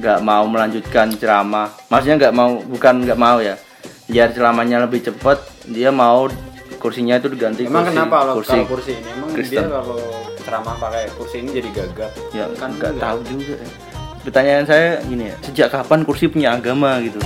nggak mau melanjutkan ceramah maksudnya nggak mau bukan nggak mau ya biar ceramahnya lebih cepat dia mau kursinya itu diganti Emang kursi, kenapa kalau kursi kalau kursi ini? Emang Kristen. dia kalau ceramah pakai kursi ini jadi gagap? ya kan nggak tahu juga ya. pertanyaan saya gini ya sejak kapan kursi punya agama gitu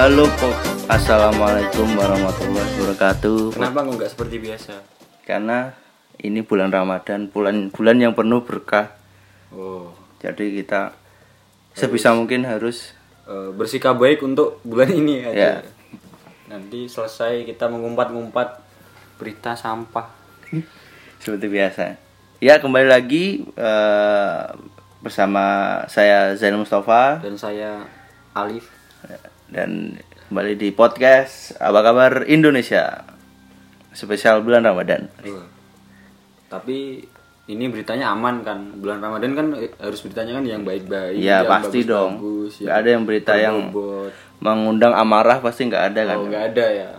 Halo Pok, Assalamualaikum warahmatullahi wabarakatuh. Kenapa kok nggak seperti biasa? Karena ini bulan Ramadan, bulan bulan yang penuh berkah. Oh, Jadi kita sebisa mungkin harus eh, bersikap baik untuk bulan ini aja. Ya. Nanti selesai kita mengumpat-ngumpat berita sampah. seperti biasa. Ya kembali lagi eh, bersama saya Zainal Mustafa Dan saya Alif. Dan kembali di podcast apa kabar Indonesia spesial bulan Ramadan. Oh. Tapi ini beritanya aman kan? Bulan Ramadan kan harus beritanya kan yang baik-baik. Ya yang pasti dong. bagus-bagus, Nggak ada yang berita yang mengundang amarah pasti nggak ada kan. Oh, nggak ada ya.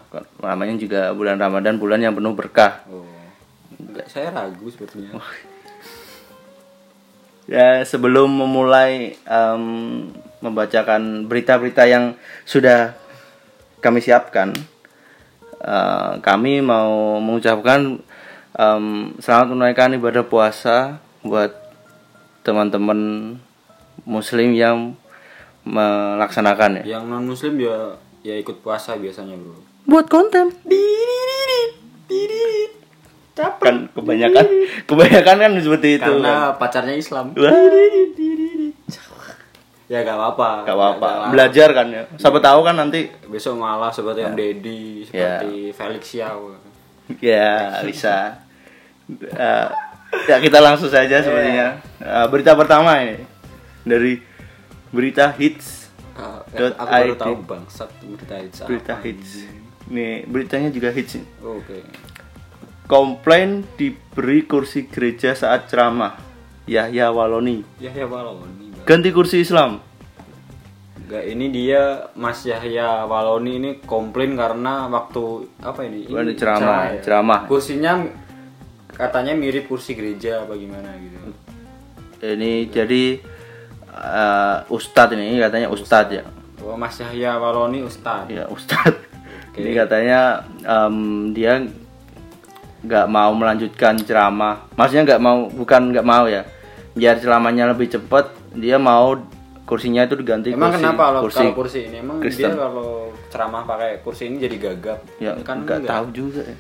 Namanya juga bulan Ramadan bulan yang penuh berkah. Oh. Nggak, saya ragu sepertinya. Ya sebelum memulai em, membacakan berita-berita yang sudah kami siapkan, eh, kami mau mengucapkan em, selamat menunaikan ibadah puasa buat teman-teman Muslim yang melaksanakan ya. Yang non muslim ya ya ikut puasa biasanya, Bro. Buat konten. Kan kebanyakan kebanyakan kan seperti itu. Karena pacarnya Islam. Wah. Ya gak apa-apa. Gak apa-apa. Belajar kan ya. Siapa tahu kan nanti Besok malah seperti Om Deddy, Ya. seperti Felix Yao. ya bisa. Eh, ya kita langsung saja sepertinya. Eh, berita pertama ini dari berita hits. Dot aku baru ID. tahu bangsat berita hits. Berita apa hits. ini. Nih beritanya juga hits. Oke. Komplain diberi kursi gereja saat ceramah. Yahya Waloni Ya ya Waloni. Ganti kursi Islam. Enggak, ini dia Mas Yahya Waloni ini komplain karena waktu apa ini? Ini ceramah, ya? ceramah. Kursinya katanya mirip kursi gereja apa gimana gitu. Ini jadi eh, ustadz ini katanya ustadz ya. Oh, Mas Yahya Waloni Ustad. Ya ustadz. Ini katanya em, dia nggak mau melanjutkan ceramah. Maksudnya nggak mau, bukan nggak mau ya. Biar ceramahnya lebih cepat, dia mau kursinya itu diganti Emang kursi kenapa kalau kursi. kalau kursi ini? Emang Kristen. dia kalau ceramah pakai kursi ini jadi gagap? Ya kan nggak tahu juga. ya.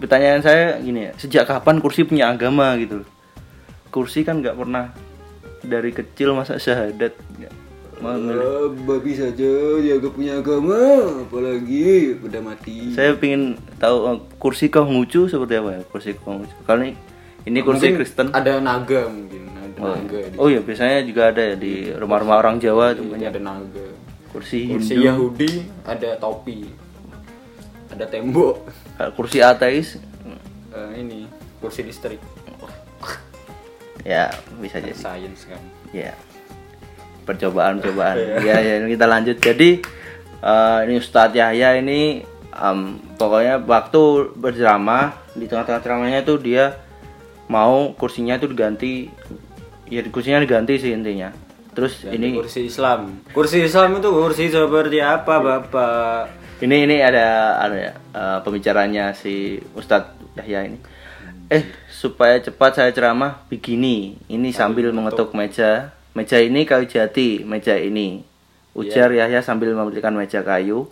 Pertanyaan saya gini ya, sejak kapan kursi punya agama gitu? Kursi kan nggak pernah dari kecil masa syahadat. Eh, babi saja dia gak punya agama, apalagi udah mati. Saya ingin tahu eh, kursi Konghucu seperti apa ya? Kursi Konghucu. Kali ini ini kursi Mungkin Kristen. Ada naga mungkin, Oh, naga di oh iya, biasanya juga ada ya di rumah-rumah orang Jawa sini, banyak ada naga. kursi Kursi Hindu, Yahudi ada topi, ada tembok. eh, kursi ateis. Eh, ini kursi listrik, Ya, bisa jadi. science kan. Ya. Percobaan-percobaan. ya, ya, kita lanjut. Jadi eh, ini Ustadz Yahya ini em, pokoknya waktu berceramah di tengah-tengah ceramahnya itu dia mau kursinya itu diganti ya kursinya diganti sih intinya. Terus Dan ini kursi Islam. Kursi Islam itu kursi seperti apa, Bapak? Ini ini ada ada ya eh, pembicaranya si Ustadz Yahya ini. Eh supaya cepat saya ceramah begini. Ini sambil mengetuk meja. Meja ini kayu jati, meja ini. Ujar Yahya sambil memberikan meja kayu.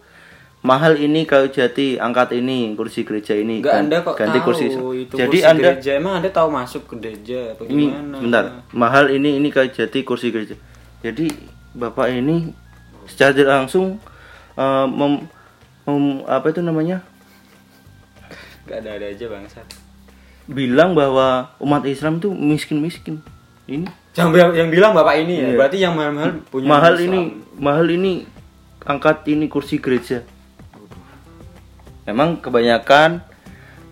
Mahal ini kayu jati, angkat ini kursi gereja ini. Enggak Anda kok ganti tahu kursi. itu Jadi kursi Anda gereja. Emang Anda tahu masuk ke gereja apa ini gimana? sebentar. Mahal ini ini kayu jati kursi gereja. Jadi Bapak ini secara langsung eh, mem- mem- apa itu namanya? Enggak ada-ada aja bangsat. bilang bahwa umat Islam itu miskin-miskin. Ini Yang, bilang- yang bilang Bapak ini ya. Iya. Berarti yang mahal-mahal punya mahal Islam. ini, mahal ini angkat ini kursi gereja. Memang kebanyakan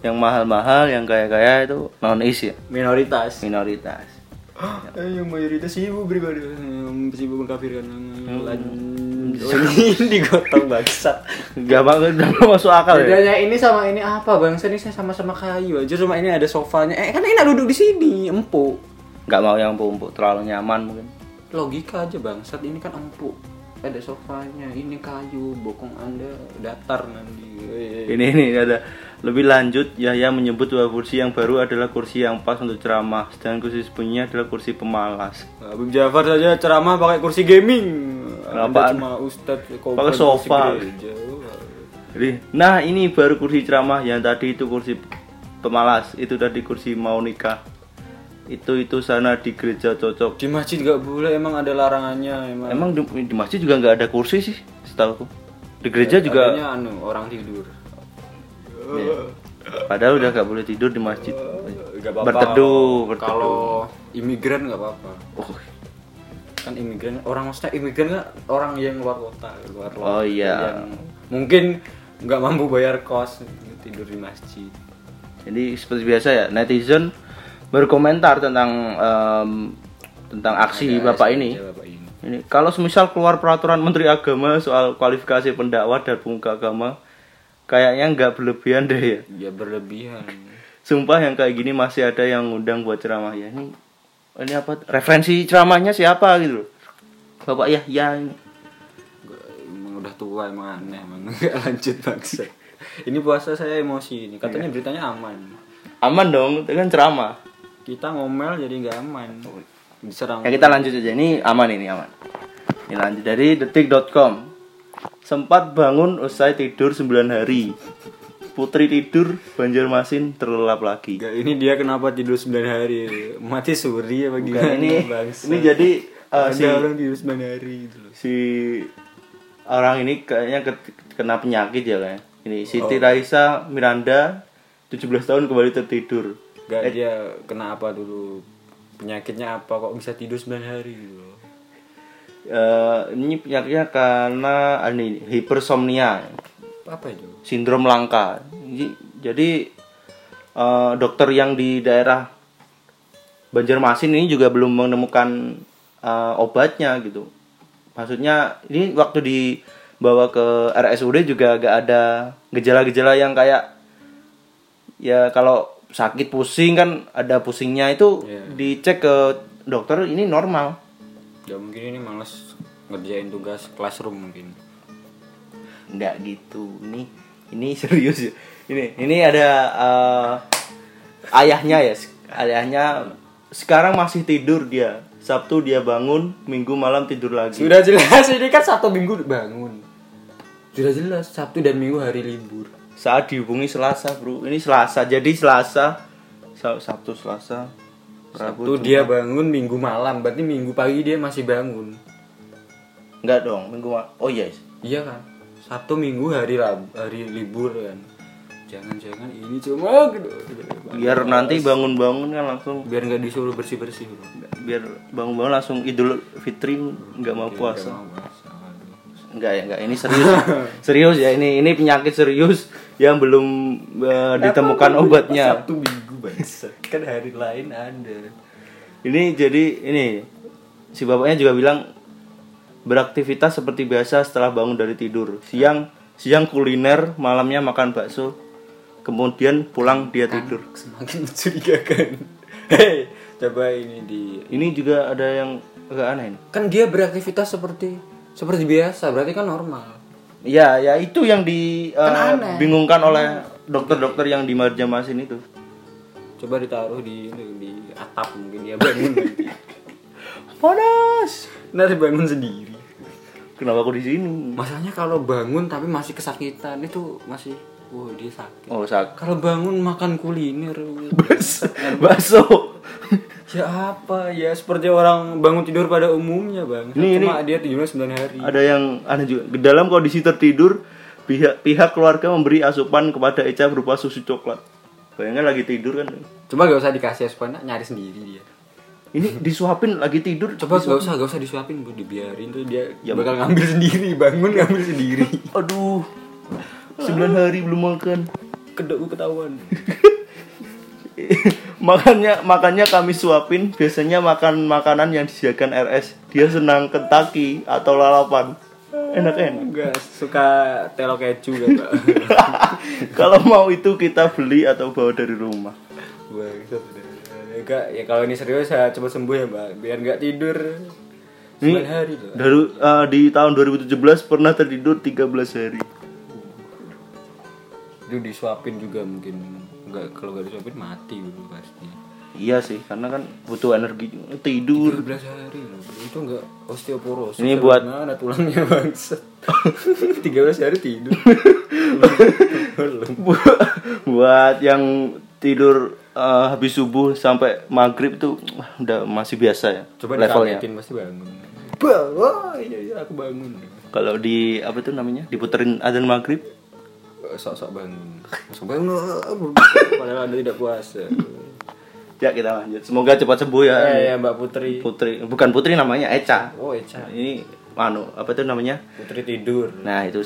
yang mahal-mahal, yang kaya-kaya itu non is ya, minoritas. minoritas. Eh, yang mayoritas sibuk beribadah, yang sibuk mengkafirkan. ini digotong bangsat Gak banget, gak masuk akal ya. bedanya ini sama ini apa bangsa ini saya sama-sama kayu aja cuma ini ada sofanya eh kan enak duduk di sini empuk Gak mau yang empuk-empuk, terlalu nyaman mungkin. logika aja bangsat ini kan empuk ada sofanya ini kayu bokong anda datar nanti Ini ini ada lebih lanjut Yahya menyebut bahwa kursi yang baru adalah kursi yang pas untuk ceramah, sedangkan kursi sebelumnya adalah kursi pemalas. Habib Jafar saja ceramah pakai kursi gaming Apaan? cuma ustadz kok Pakai sofa. Jadi, nah ini baru kursi ceramah yang tadi itu kursi pemalas, itu tadi kursi mau nikah. Itu itu sana di gereja cocok. di masjid nggak boleh emang ada larangannya emang Emang di, di masjid juga nggak ada kursi sih, setahu Di gereja juga, Adanya anu orang tidur ya. padahal udah nggak boleh tidur di masjid. Berteduh, kalau- berteduh. kalau imigran nggak apa-apa Oh, kan imigran orang maksudnya imigran kan orang yang luar kota luar Oh, iya. yang mungkin nggak mampu bayar kos tidur di masjid Jadi seperti biasa ya netizen berkomentar tentang em, tentang aksi Ada bapak ini. bapak ini Ini kalau semisal keluar peraturan Menteri Agama soal kualifikasi pendakwah dan pemuka agama, kayaknya nggak berlebihan deh ya. ya berlebihan Sumpah yang kayak gini masih ada yang ngundang buat ceramah ya. Ini ini apa? Referensi ceramahnya siapa gitu loh. Bapak Yahya ini. Gua- emang udah tua emang aneh emang nggak lanjut bangsa ini puasa saya emosi ini katanya beritanya aman Aman dong, itu kan ceramah. Kita ngomel jadi nggak aman diserang Ya kita lanjut aja. Ini aman ini aman. Ini lanjut dari detik.com. Sempat bangun usai tidur 9 hari. Putri tidur, Banjarmasin terlelap lagi. Nggak, ini dia kenapa tidur 9 hari mati suri Bukan, gimana ini bangsa ini jadi uh, ada si orang tidur 9 hari gitu loh si orang ini kayaknya ke- kena penyakit ya kayak. Ini Oh. Siti Raisa Miranda 17 tahun kembali tertidur. Gak Eh. dia kena apa dulu penyakitnya apa kok bisa tidur 9 hari gitu Eh, ini penyakitnya karena ini hipersomnia. apa itu sindrom langka. Jadi, eh, dokter yang di daerah Banjarmasin ini juga belum menemukan eh, obatnya gitu. Maksudnya ini waktu dibawa ke RSUD juga gak ada gejala-gejala yang kayak ya kalau sakit pusing kan ada pusingnya itu Iya. dicek ke dokter ini normal. ya mungkin ini males ngerjain tugas classroom mungkin Enggak gitu. Ini ini serius ya. Ini ini ada eh, ayahnya ya. Ayahnya sekarang masih tidur dia. Sabtu dia bangun, Minggu malam tidur lagi. sudah jelas ini kan satu minggu bangun sudah jelas sabtu dan minggu hari libur Saat dihubungi Selasa, Bro. Ini Selasa. Jadi Selasa Sa- Sabtu, Selasa, Rabu, sabtu dia bangun minggu malam berarti minggu pagi dia masih bangun Enggak dong, Minggu Oh yes. iya kan sabtu minggu hari Rabu, hari libur kan jangan-jangan ini cuma Biar nanti bangun-bangun kan langsung biar nggak disuruh bersih bersih biar bangun-bangun langsung Idul Fitri nggak mau puasa. Enggak ya, enggak. Ini serius. serius ya. Ini ini penyakit serius yang belum eh, ditemukan obatnya. sabtu minggu bangsa kan hari lain ada Ini jadi ini si bapaknya juga bilang beraktivitas seperti biasa setelah bangun dari tidur. Siang siang kuliner, malamnya makan bakso. Kemudian pulang dia tidur. semakin mencurigakan hei coba ini di Ini juga ada yang agak aneh. ini. kan dia beraktivitas seperti seperti biasa berarti kan normal Ya, ya itu yang Kan aneh. dibingungkan oleh dokter-dokter yang di Marjamasin itu. coba ditaruh di di atap mungkin dia bangun nanti Panas. nanti bangun sendiri Kenapa aku di sini? masalahnya kalau bangun tapi masih kesakitan itu masih wah dia sakit Oh, sak. kalau bangun makan kuliner Bakso. Ya apa ya seperti orang bangun tidur pada umumnya bang Ini- cuma dia tidurnya 9 hari Ada yang aneh juga. Dalam kondisi tertidur, pihak pihak keluarga memberi asupan kepada Eca berupa susu coklat. Bayangkan lagi tidur kan. coba gak usah dikasih asupan nyari sendiri dia Ini disuapin lagi tidur. coba gak usah gak usah disuapin bu dibiarin tuh dia Ya, bakal ngambil sendiri bangun ngambil sendiri Aduh. 9 hari belum makan. kedok ketahuan makanya makanya kami suapin biasanya makan makanan yang disediakan RS dia senang Kentucky atau lalapan enak-enak Enggak suka telo keju kan, Pak. kalau mau itu kita beli atau bawa dari rumah. Enggak, ya kalau ini serius saya coba sembuh ya, Mbak. Biar enggak tidur Ini 9 hari loh. dari eh, di tahun 2017 pernah tertidur 13 hari Itu disuapin juga mungkin. Enggak kalau enggak disuapin mati dulu pasti. iya sih karena kan butuh energi tidur 13 hari loh. Itu enggak osteoporosis. Ini buat- mana tulangnya bangsat. 13 hari tidur. Buat yang tidur eh, habis subuh sampai maghrib tuh udah masih biasa ya Coba levelnya pasti bangun. Wah, iya iya aku bangun. kalau di apa tuh namanya diputerin adzan maghrib Sok-sok bangun. Sok bangun. Padahal Anda tidak puasa. ya kita lanjut semoga cepat sembuh ya Eh, ya Mbak Putri. putri bukan putri namanya Eca Oh, Eca. ini anu apa tuh namanya Putri tidur. nah itu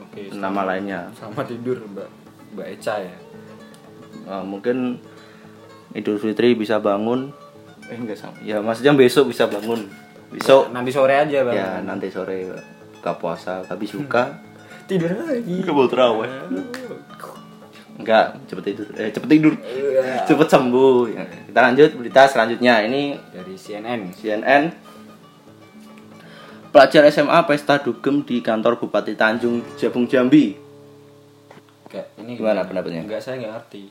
Oke, nama lainnya sama tidur Mbak Mbak Eca ya. Eh, mungkin Idul Fitri bisa bangun eh enggak sama ya maksudnya besok bisa bangun besok Nanti sore aja, Bang. ya nanti sore buka puasa habis suka Tidur lagi. kebal terawih enggak cepet tidur eh cepet tidur cepet sembuh Ya, kita lanjut berita selanjutnya ini Dari CNN. CNN pelajar SMA pesta dugem di kantor Bupati Tanjung Jabung Jambi Enggak, ini Gimana pendapatnya? Enggak, saya enggak ngerti.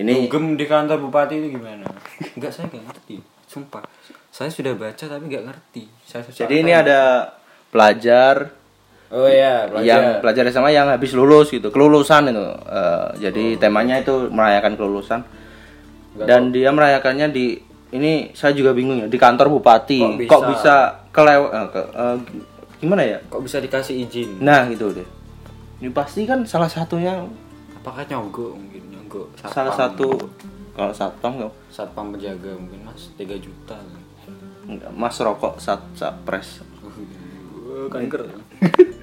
ini Dugem di kantor bupati itu gimana? Enggak, saya enggak ngerti. Sumpah. Saya sudah baca tapi enggak ngerti. Saya jadi ini ada pelajar Oh iya, yang pelajar SMA yang habis lulus gitu kelulusan itu. Eh, jadi temanya itu merayakan kelulusan. Dan dia merayakannya di ini saya juga bingung ya di kantor bupati. Kok bisa? kok bisa? kelew eh, ke- eh, gimana ya? Kok bisa dikasih izin? nah gitu deh. Ini pasti kan salah satunya Apakah nyogok mungkin? Nyogok satpam. salah satu kalau satpam nggak satpam penjaga mungkin mas. 3 juta. Nggak, mas rokok sat satpres uh, kanker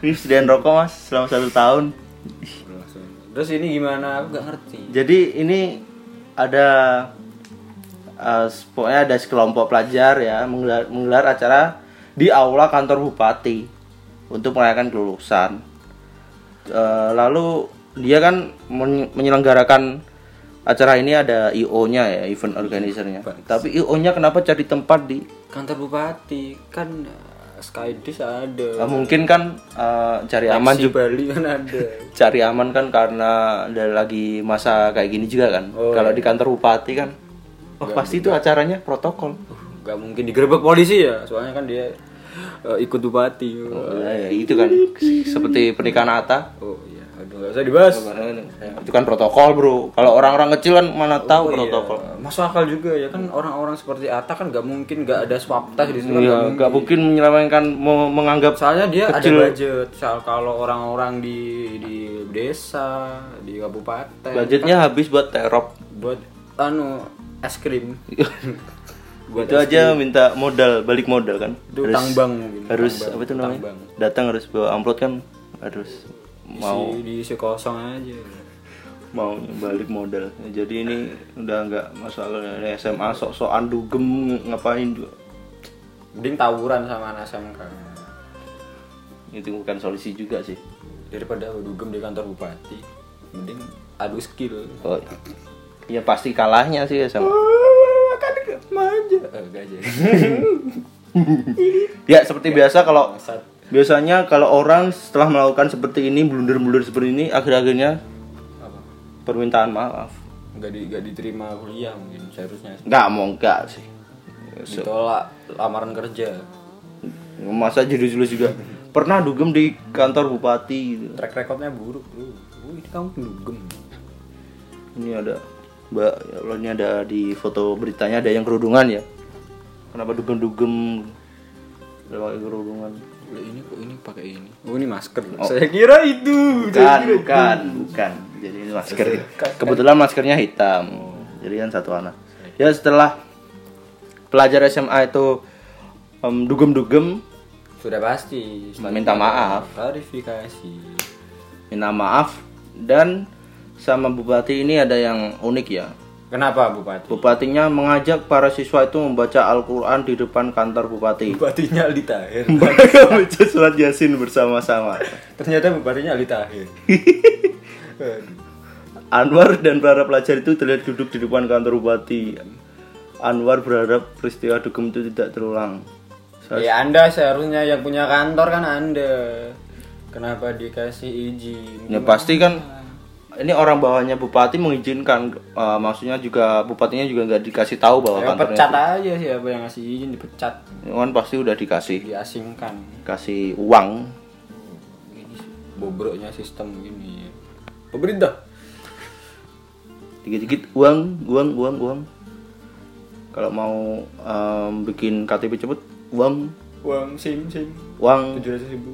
ini sediaan rokok mas selama satu tahun. Terus ini gimana? Aku nggak ngerti. Jadi ini ada eh, pokoknya ada sekelompok pelajar ya menggelar, menggelar acara di aula kantor bupati untuk merayakan kelulusan. Eh, lalu dia kan men- menyelenggarakan acara ini ada IO-nya ya, event organizer-nya. Tapi IO-nya kenapa cari tempat di kantor bupati? Kan uh, Skydis ada. Eh, mungkin kan eh, cari aman Taksi juga. Bali kan ada. Cari aman kan karena ada lagi masa kayak gini juga kan. Oh, Kalau di kantor bupati kan wah pasti itu acaranya protokol. nggak mungkin digerebek polisi ya soalnya kan dia uh, ikut bupati. Nah, ya, itu kan. Seperti pernikahan Atta. oh iya nggak usah dibahas Itu kan protokol, Bro. Kalau orang-orang kecil kan mana tahu Oh, iya. protokol. masuk akal juga ya kan orang-orang seperti Atta kan nggak mungkin nggak ada swab test di situ kan nggak Iya, mungkin. nggak mungkin menyelewengkan mau menganggap soalnya dia Kecil. ada budget soal kalau orang-orang di di desa di kabupaten budgetnya habis buat terop. buat anu es krim buat itu aja minta modal, balik modal kan. itu tangbang mungkin harus Tangbang, apa itu namanya? Datang harus bawa amplop kan harus mau Isi- diisi kosong aja mau balik modal. Jadi ini udah nggak masalah Ini SMA sok-sokan dugem ngapain juga. mending tawuran sama anak SMK Itu bukan solusi juga sih. daripada dugem di kantor bupati mending adu skill Oh, ya pasti kalahnya sih SMA. kan manja eh, gak aja Ya seperti biasa kalau. Biasanya kalau orang setelah melakukan seperti ini blunder-blunder seperti ini akhir-akhirnya apa permintaan maaf. nggak di nggak diterima kuliah mungkin seharusnya Nggak mau nggak sih. ditolak lamaran kerja Masa judul-judul juga pernah dugem di kantor bupati gitu. track recordnya buruk bro oh, ini kamu dugem Ini ada Mbak, ya Allah ini ada di foto beritanya ada yang kerudungan ya. Kenapa dugem-dugem pakai kerudungan? Lah, ini kok ini pakai ini oh ini masker saya kira itu Bukan, bukan, bukan. Jadi ini masker. Kebetulan maskernya hitam. Jadi kan satu anak. Ya setelah pelajar SMA itu em, dugem-dugem sudah pasti Minta maaf. klarifikasi minta maaf dan sama bupati ini ada yang unik ya. Kenapa Bupati? Bupatinya mengajak para siswa itu membaca Al-Quran di depan kantor bupati. Bupatinya Ali Tahir. Mereka baca surat Yasin bersama-sama. Ternyata bupatinya Ali Tahir. Anwar dan para pelajar itu terlihat duduk di depan kantor bupati. Anwar berharap peristiwa dugem itu tidak terulang. ya Anda seharusnya yang punya kantor kan Anda. Kenapa dikasih izin? Ya pasti kan ini orang bawahnya bupati mengizinkan, eh, maksudnya juga bupatinya juga nggak dikasih tahu bahwa Ya kantornya pecat aja siapa yang ngasih izin dipecat, itu- kan pasti udah dikasih diasingkan. kasih uang. Bobroknya sistem gini. Pemerintah. Dikit-dikit uang, uang, uang, uang. Kalau mau em, bikin KTP cepet, uang, Uang sim sim uang. tujuh ratus ribu.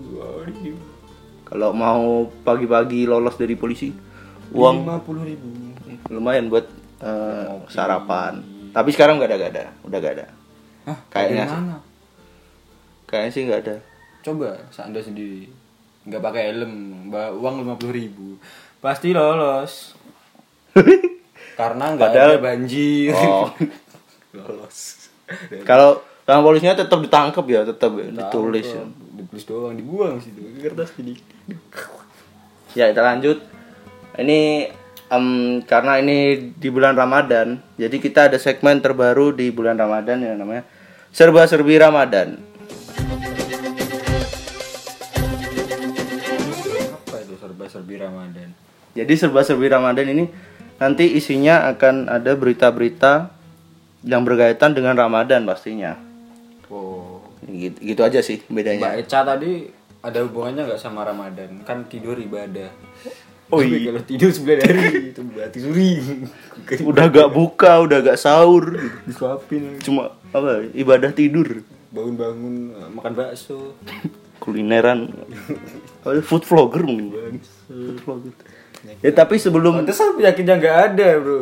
Kalau mau pagi-pagi lolos dari polisi, uang lima puluh ribu. lumayan buat eh, sarapan. Tapi sekarang nggak ada, nggak ada, udah nggak ada. Hah? Kayaknya? Kayaknya sih nggak ada. Coba anda sendiri nggak pakai helm, uang lima puluh ribu, pasti lolos. Karena nggak ada banjir. Oh. lolos. Kalau sama polisinya tetap ditangkap ya, tetap ya, ditulis. ya. Ditulis doang, dibuang situ. Kertas jadi. Ya kita lanjut. Ini em, karena ini di bulan Ramadan, jadi kita ada segmen terbaru di bulan Ramadan yang namanya serba serbi Ramadan. Apa itu serba-serbi Ramadan? Jadi serba serbi Ramadan ini nanti isinya akan ada berita-berita yang berkaitan dengan Ramadan pastinya. Oh. Gitu, gitu aja sih Mbak bedanya. Eca tadi ada hubungannya nggak sama Ramadan? Kan tidur ibadah. Oh Tapi iya. kalau tidur 9 hari itu berarti suri. Udah gak buka, udah gak sahur, disuapin cuma apa ibadah tidur, bangun-bangun eh, makan bakso. kulineran, food vlogger mungkin. Food vlogger. Ya tapi sebelum Pantesan penyakitnya nggak ada bro.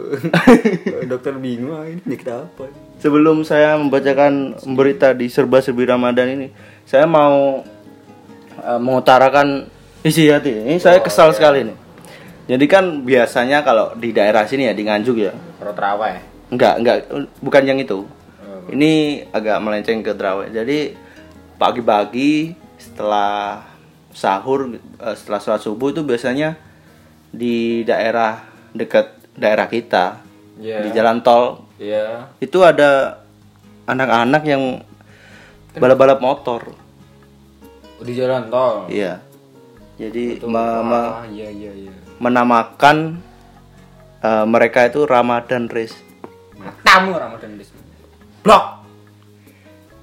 Dokter bingung ah, ini penyakit apa? sebelum saya membacakan berita di serba serbi Ramadan ini, saya mau eh, mengutarakan isi hati. Ini saya kesal sekali nih. Jadi kan biasanya kalau di daerah sini ya di Nganjuk ya, terawih. enggak enggak bukan yang itu. Ini agak melenceng ke terawih. Jadi pagi-pagi setelah sahur eh, setelah sholat subuh itu biasanya di daerah dekat daerah kita Iya. di jalan tol Iya. itu ada anak-anak yang balap-balap motor. Di jalan tol. Iya. Jadi me- me- ah, iya iya iya. menamakan eh, mereka itu Ramadan Race. Tamu Ramadan Race. Blok.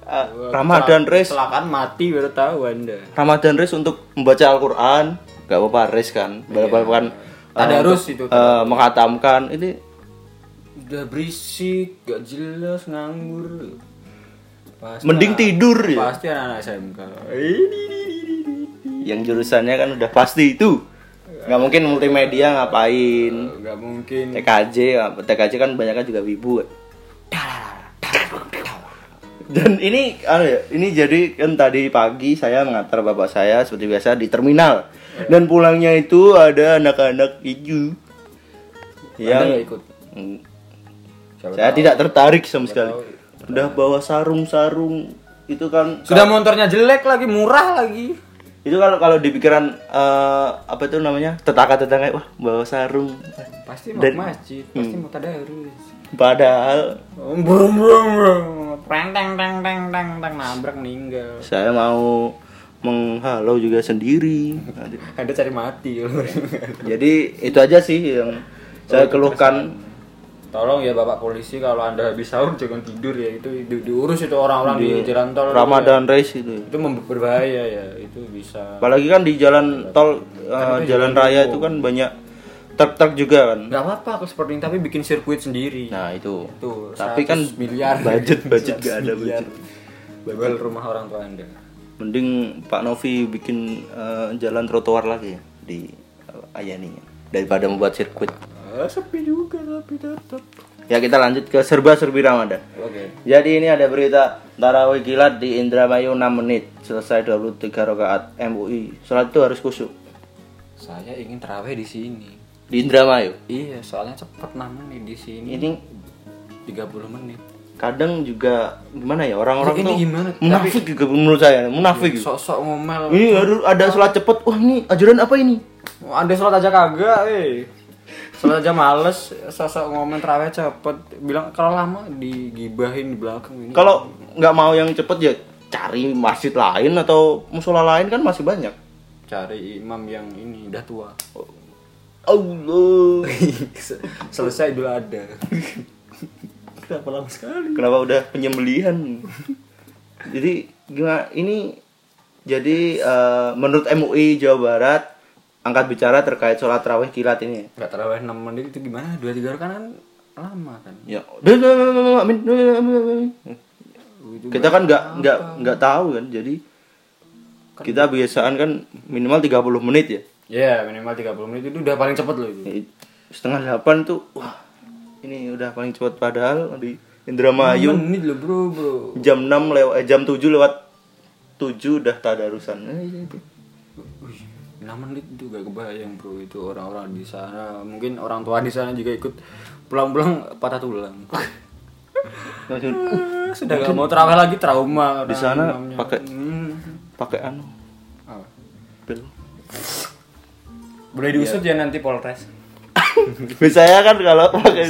Eh, Ramadan Race Kecelakaan mati baru tahu Anda. Ramadan race untuk membaca Al-Quran Gak apa-apa race kan Balap-balapan eh, Tadarus untuk, itu, eh, Menghatamkan Ini Udah berisik, gak jelas, nganggur. Pasti Mending anak- tidur ya Pasti anak-anak SMK. Ini Yang jurusannya kan udah pasti itu Gak mungkin multimedia ngapain Gak mungkin. TKJ TKJ kan banyak kan juga wibu. Dan ini anu ya, ini jadi kan tadi pagi saya mengantar bapak saya seperti biasa di terminal. Dan pulangnya itu ada anak-anak hijau yang nggak ikut. Siapa saya tahu. tidak tertarik sama sekali. tahu. Udah bawa sarung-sarung itu kan Sudah motornya jelek lagi, murah lagi. Itu kalau kalau di pikiran eh, apa itu namanya tetangga-tetangga wah bawa sarung Pasti mau Dan- masjid, pasti mau tadarus. padahal Brum brum brum. Preng teng teng teng teng teng nabrak meninggal. saya mau menghalau juga sendiri. Ada cari mati. jadi itu aja sih yang saya keluhkan Tolong ya Bapak polisi kalau Anda habis sahur jangan tidur ya. Itu di- diurus itu orang-orang di, jalan tol. itu Ramadan race itu ya. Itu berbahaya ya. Itu bisa apalagi kan di jalan tol eh, jalan raya itu kan banyak truk-truk juga kan nggak apa-apa aku seperti ini tapi bikin sirkuit sendiri. nah itu Tuh, tapi kan 100 miliar budget budget gak ada 100 miliar. budget Jual rumah orang tua Anda. mending Pak Novi bikin eh, jalan trotoar lagi ya di uh, Ayani daripada membuat sirkuit Ah, sepi juga tapi tetap. ya kita lanjut ke serba-serbi Ramadan Oke. jadi ini ada berita tarawih kilat di Indramayu 6 menit selesai 23 rakaat MUI sholat itu harus khusyuk Saya ingin terawih di sini. di Indramayu. Iya, soalnya cepet 6 menit di sini. Ini 30 menit. kadang juga gimana ya orang-orang Ini tuh gimana? munafik juga menurut saya munafik gitu. Sok-sok ngomel. ini harus ada sholat cepet wah ini ajaran apa ini Ada sholat aja kagak, eh. Sholat aja males, sosok ngomong terawih cepet. Bilang kalau lama digibahin di belakang ini. kalau nggak mau yang cepet ya cari masjid lain atau musola lain kan masih banyak cari imam yang ini udah tua. Allah Selesai dulu ada. Kenapa lama sekali? kenapa udah penyembelihan jadi gimana ini jadi eh, menurut MUI Jawa Barat angkat bicara terkait sholat raweh kilat ini Enggak terawih 6 menit itu gimana? 2 3 rakaat kan lama kan. ya amin kita kan nggak nggak nggak tahu kan jadi kita biasaan kan minimal 30 menit ya Ya, minimal 30 menit itu udah paling cepet loh itu. Ya, setengah delapan tuh wah ini udah paling cepat padahal di Indramayu menit loh, Bro, Bro. jam 6 lewat eh, jam 7 lewat 7 udah tadarusan Eh. Wih, 6 menit itu gak kebayang bro. Itu orang-orang di sana. Mungkin orang tua di sana juga ikut pulang-pulang patah tulang. Sudah gak mau terawih lagi trauma Di sana pakai- Hmm. pakai anu Apa? pil. Boleh diusut ya nanti polres? Biasanya kan kalau pakai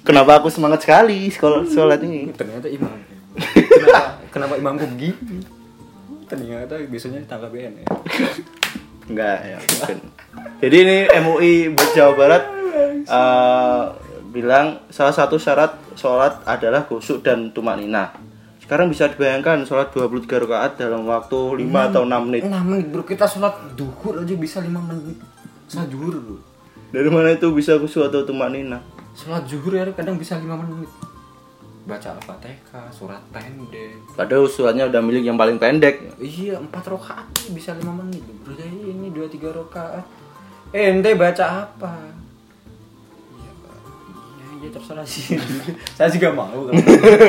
kenapa aku semangat sekali sekolah sholat ini? Ternyata imam. Kenapa, kenapa imamku begini ternyata biasanya ditangkap BNN enggak ya mungkin. Jadi ini MUI buat Jawa Barat eh, bilang salah satu syarat sholat adalah kusuk dan tumak nina. Sekarang bisa dibayangkan sholat 23 rakaat dalam waktu 5 atau 6 menit. 6 menit. Bro kita sholat duhur aja bisa 5 menit. Sholat zuhur bro. Dari mana itu bisa kusuk atau tumak nina? Sholat zuhur ya kadang bisa 5 menit baca al-fatihah surat pendek padahal usulannya udah milik yang paling pendek Iya, empat rakaat tuh bisa lima menit. Bro, jadi ini dua tiga rakaat. Eh, ente baca apa? Iya. Iya, iya terserah sih. saya juga mau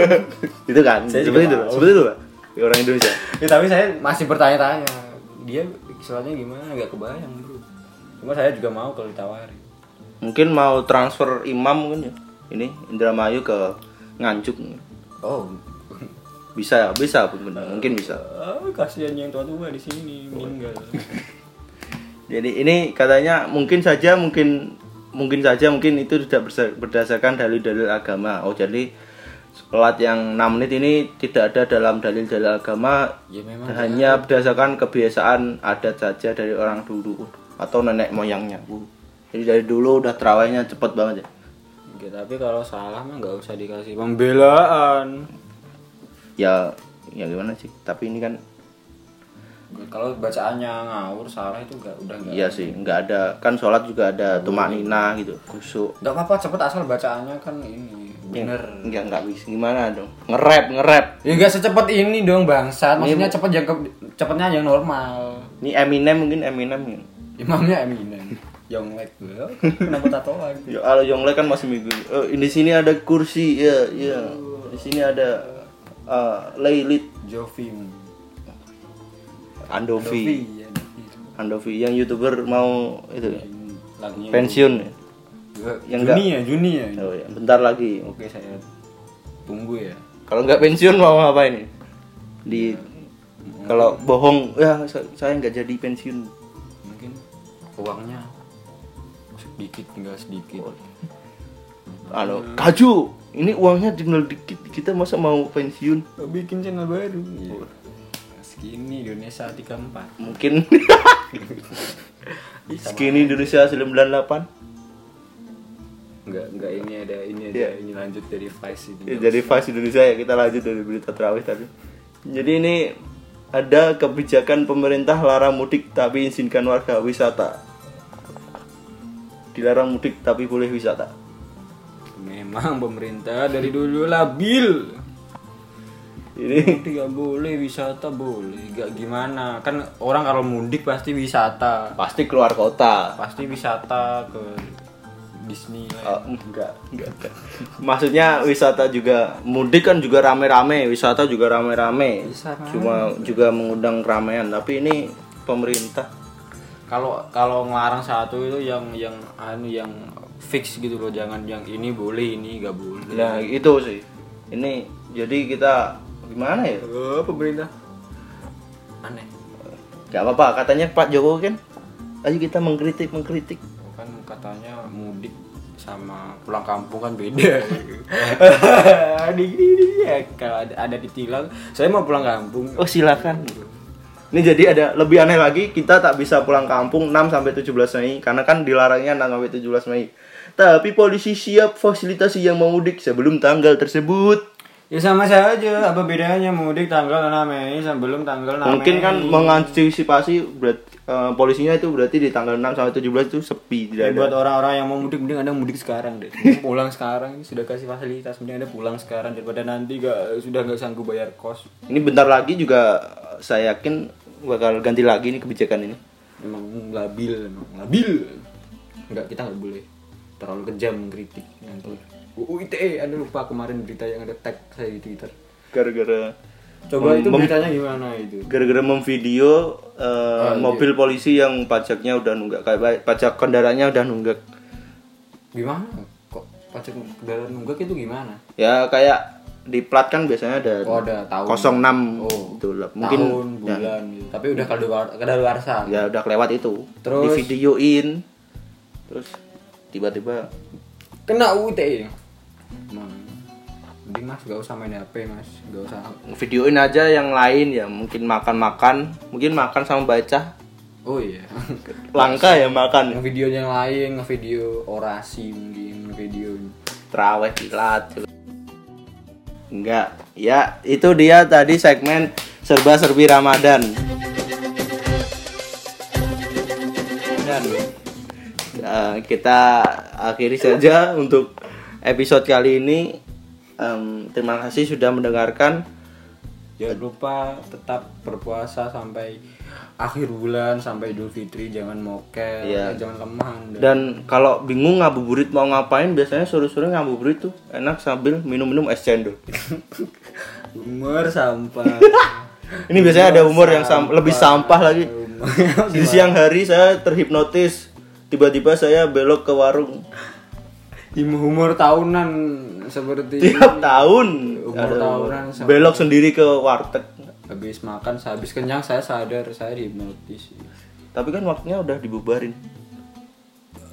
itu kan Saya seperti itu seperti itu Pak. Orang Indonesia ya, tapi saya masih bertanya-tanya. Dia soalnya gimana? Gak kebayang, Bro. Cuma saya juga mau kalau ditawari. mungkin mau transfer imam mungkin ya ini Indramayu ke Nganjuk. Oh, bisa bisa mungkin mungkin bisa. Ah, kasihan yang tua-tua di sini meninggal. jadi ini katanya mungkin saja mungkin mungkin saja mungkin itu tidak berdasarkan dalil-dalil agama. Oh jadi sholat yang 6 menit ini tidak ada dalam dalil-dalil agama. Ya memang hanya berdasarkan kebiasaan adat saja dari orang dulu atau nenek moyangnya. Bu. jadi dari dulu udah terawihnya cepet banget ya Ya, tapi kalau salah mah nggak usah dikasih pembelaan. ya ya gimana sih tapi ini kan Kalau bacaannya ngawur salah itu nggak udah nggak. iya sih nggak ada kan sholat juga ada tumak nina gitu kusuk Nggak apa-apa cepet asal bacaannya kan ini bener. nggak nggak bisa gimana dong ngerap ngerap Ya nggak secepat ini dong bangsat. Maksudnya cepet yang cepetnya yang normal. ini Eminem mungkin Eminem gitu. Imamnya Eminem. Yonglek gue. Kenapa tatoan? Ya, kalau Yongle kan masih minggu. Oh, di sini ada kursi, ya, ya. Di sini ada uh, Leilit Jovim. Andovi, ya, Dovi. Andovi yang youtuber mau itu Lagunya pensiun ya. Yang Juni ya, Juni ya. Oh ya, bentar lagi. Oke saya tunggu ya. Kalau nggak pensiun mau apa ini? Di kalau bohong, ya sa- saya nggak jadi pensiun. Mungkin uangnya sedikit tinggal sedikit. Anu, kaju. Ini uangnya tinggal dikit. Kita masa mau pensiun? bikin channel baru. Segini Indonesia 34. Mungkin Skinny Indonesia 98 Enggak, enggak ini ada ini ada Iya. ini lanjut dari Vice ini. Ya, jadi Vice Indonesia ya kita lanjut dari berita terawih tadi. Jadi ini ada kebijakan pemerintah larang mudik tapi izinkan warga wisata. Dilarang mudik tapi boleh wisata. Memang pemerintah dari dulu labil. Ini nggak boleh, wisata boleh. Gak gimana? Kan orang kalau mudik pasti wisata. pasti keluar kota. Pasti wisata ke Disney. Oh, enggak, enggak, enggak. Maksudnya wisata juga mudik kan juga rame-rame, wisata juga rame-rame. Bisa. Cuma juga mengundang keramaian, tapi ini pemerintah kalau kalau ngelarang satu itu yang yang anu yang fix gitu loh jangan yang ini boleh ini nggak boleh Nah itu sih. Ini jadi kita gimana ya? oh, pemerintah aneh Gak apa-apa. Katanya Pak Jokowi kan. Ayo kita mengkritik mengkritik. kan katanya mudik sama pulang kampung kan beda di ya kalau ada, ada ditilang saya mau pulang kampung Oh silakan. Ini jadi ada lebih aneh lagi kita tak bisa pulang kampung 6 sampai 17 Mei karena kan dilarangnya 6 sampai 17 Mei. Tapi polisi siap fasilitasi yang mau mudik sebelum tanggal tersebut. Ya sama saja apa bedanya mudik tanggal 6 Mei sebelum tanggal 6 Mungkin Mei? kan mengantisipasi berat eh, polisinya itu berarti di tanggal 6 sampai 17 itu sepi Ya, buat ada. orang-orang yang mau mudik mending anda mudik sekarang deh. Pulang sekarang ini sudah kasih fasilitas mending anda pulang sekarang daripada nanti gak sudah nggak sanggup bayar kos. Ini bentar lagi juga eh, saya yakin bakal ganti lagi nih kebijakan ini. emang labil emang labil. Nggak kita nggak boleh terlalu kejam mengkritik nanti UU ITE anda lupa kemarin berita yang ada tag saya di twitter Gara-gara coba Mem- itu beritanya gimana itu gara-gara memvideo eh, mobil polisi yang pajaknya udah nunggak kayak pajak kendaraannya udah nunggak. gimana kok pajak kendaraan nunggak itu gimana Ya kayak di plat kan biasanya ada oh ada tahun 06 Oh. itu lah. Mungkin tahun bulan gitu. tapi udah kadaluarsa ya udah kelewat itu. Terus? di videoin terus tiba-tiba kena UU ITE Emang. Mending mas gak usah main HP mas. Gak usah. Videoin aja yang lain ya mungkin makan-makan. Mungkin makan sama baca. Oh iya. Langka ya makan yang video yang lain ngevideo orasi mungkin ngevideo. Teraweh kilat enggak ya itu dia tadi segmen serba-serbi Ramadan. Dan eh, kita akhiri saja untuk episode kali ini Em, terima kasih sudah mendengarkan. Jangan lupa tetap berpuasa sampai akhir bulan sampai Idul Fitri. Jangan mokel eh, jangan lemah Anda. dan kalau bingung ngabuburit mau ngapain biasanya sore-sore ngabuburit tuh. Enak sambil minum-minum es cendol. Humor sampah. Ini biasanya ada humor yang sam- lebih sampah. lagi. Di siang hari saya terhipnotis. Tiba-tiba saya belok ke warung humor tahunan seperti tiap tahun. Umur tahunan belok sendiri ke warteg. Habis makan habis kenyang saya sadar saya dihipnotis tapi kan waktunya udah dibubarin.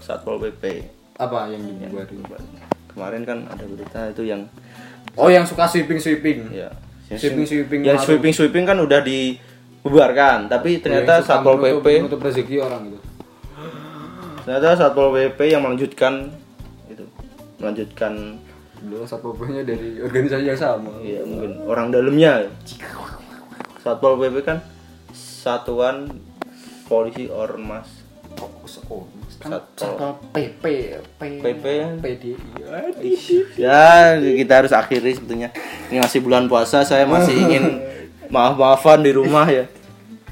Satpol pp apa yang dibuarin kemarin kan ada berita itu yang oh yang suka sweeping sweeping ya sweeping sweeping yang sweeping sweeping kan udah dibubarkan tapi ternyata satpol pp untuk rezeki orang gitu. Ternyata satpol pp yang melanjutkan itu melanjutkan dulu satpol pp-nya dari organisasi yang sama. Ya mungkin. Orang dalamnya. Satpol pp kan satuan polisi ormas. Fokus oh kan Satpol. satpol pp P PP. PDI ya kita harus akhiri sebetulnya. Ini masih bulan puasa saya masih ingin maaf maafan di rumah ya.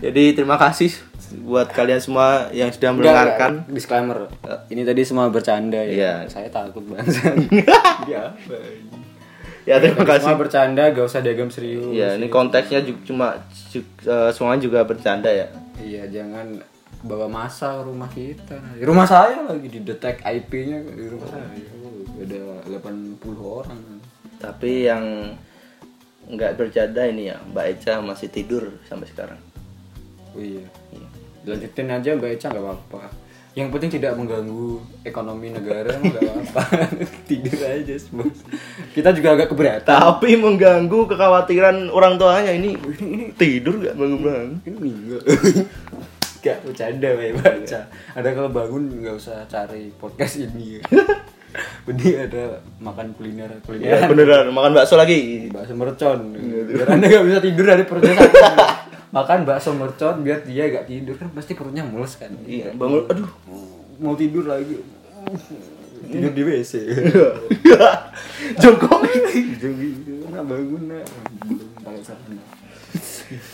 Jadi terima kasih buat kalian semua yang sudah mendengarkan. disclaimer. Ini tadi semua bercanda ya. Iya. saya takut banget ya ya terima kasih semua bercanda gak usah diagam serius. Ya ini konteksnya juga cuma ju- eh, semuanya juga bercanda ya. Iya jangan bawa masa ke rumah kita. Di rumah saya lagi didetek IP-nya di rumah saya. Oh, ada 80 orang. Tapi yang nggak bercanda ini ya Mbak Eca masih tidur sampai sekarang. Oh iya lanjutin aja Mbak Eca nggak apa-apa. Yang penting tidak mengganggu ekonomi negara nggak apa-apa. Tidur aja bos kita juga agak keberatan. Tapi mengganggu kekhawatiran orang tuanya ini tidur nggak bangun bangun ini enggak Gak bercanda ya baca ada kalau bangun nggak usah cari podcast ini. Ya. Mending ada makan kuliner kuliner ya beneran makan bakso lagi. Bakso mercon. Biar anda nggak bisa tidur dari perutnya sakit makan bakso mercon biar dia gak tidur. Kan pasti perutnya mulus kan. Iya bangun aduh mau tidur lagi. Tidur di WC jongkok. Jadi nggak bangun nak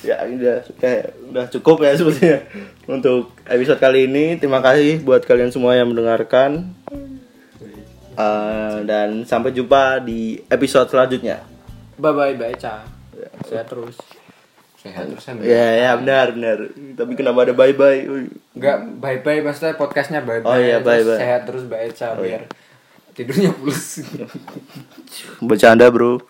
ya udah kayak udah cukup ya sebetulnya untuk episode kali ini terima kasih buat kalian semua yang mendengarkan. Eh, dan sampai jumpa di episode selanjutnya. Bye bye baca saya terus sehat Ya ya benar benar. Tapi kenapa ada bye bye? Enggak bye bye maksudnya podcastnya bye bye Oh iya, bye-bye. sehat terus Mbak Eca Oh iya. biar tidurnya pulas Bercanda bro.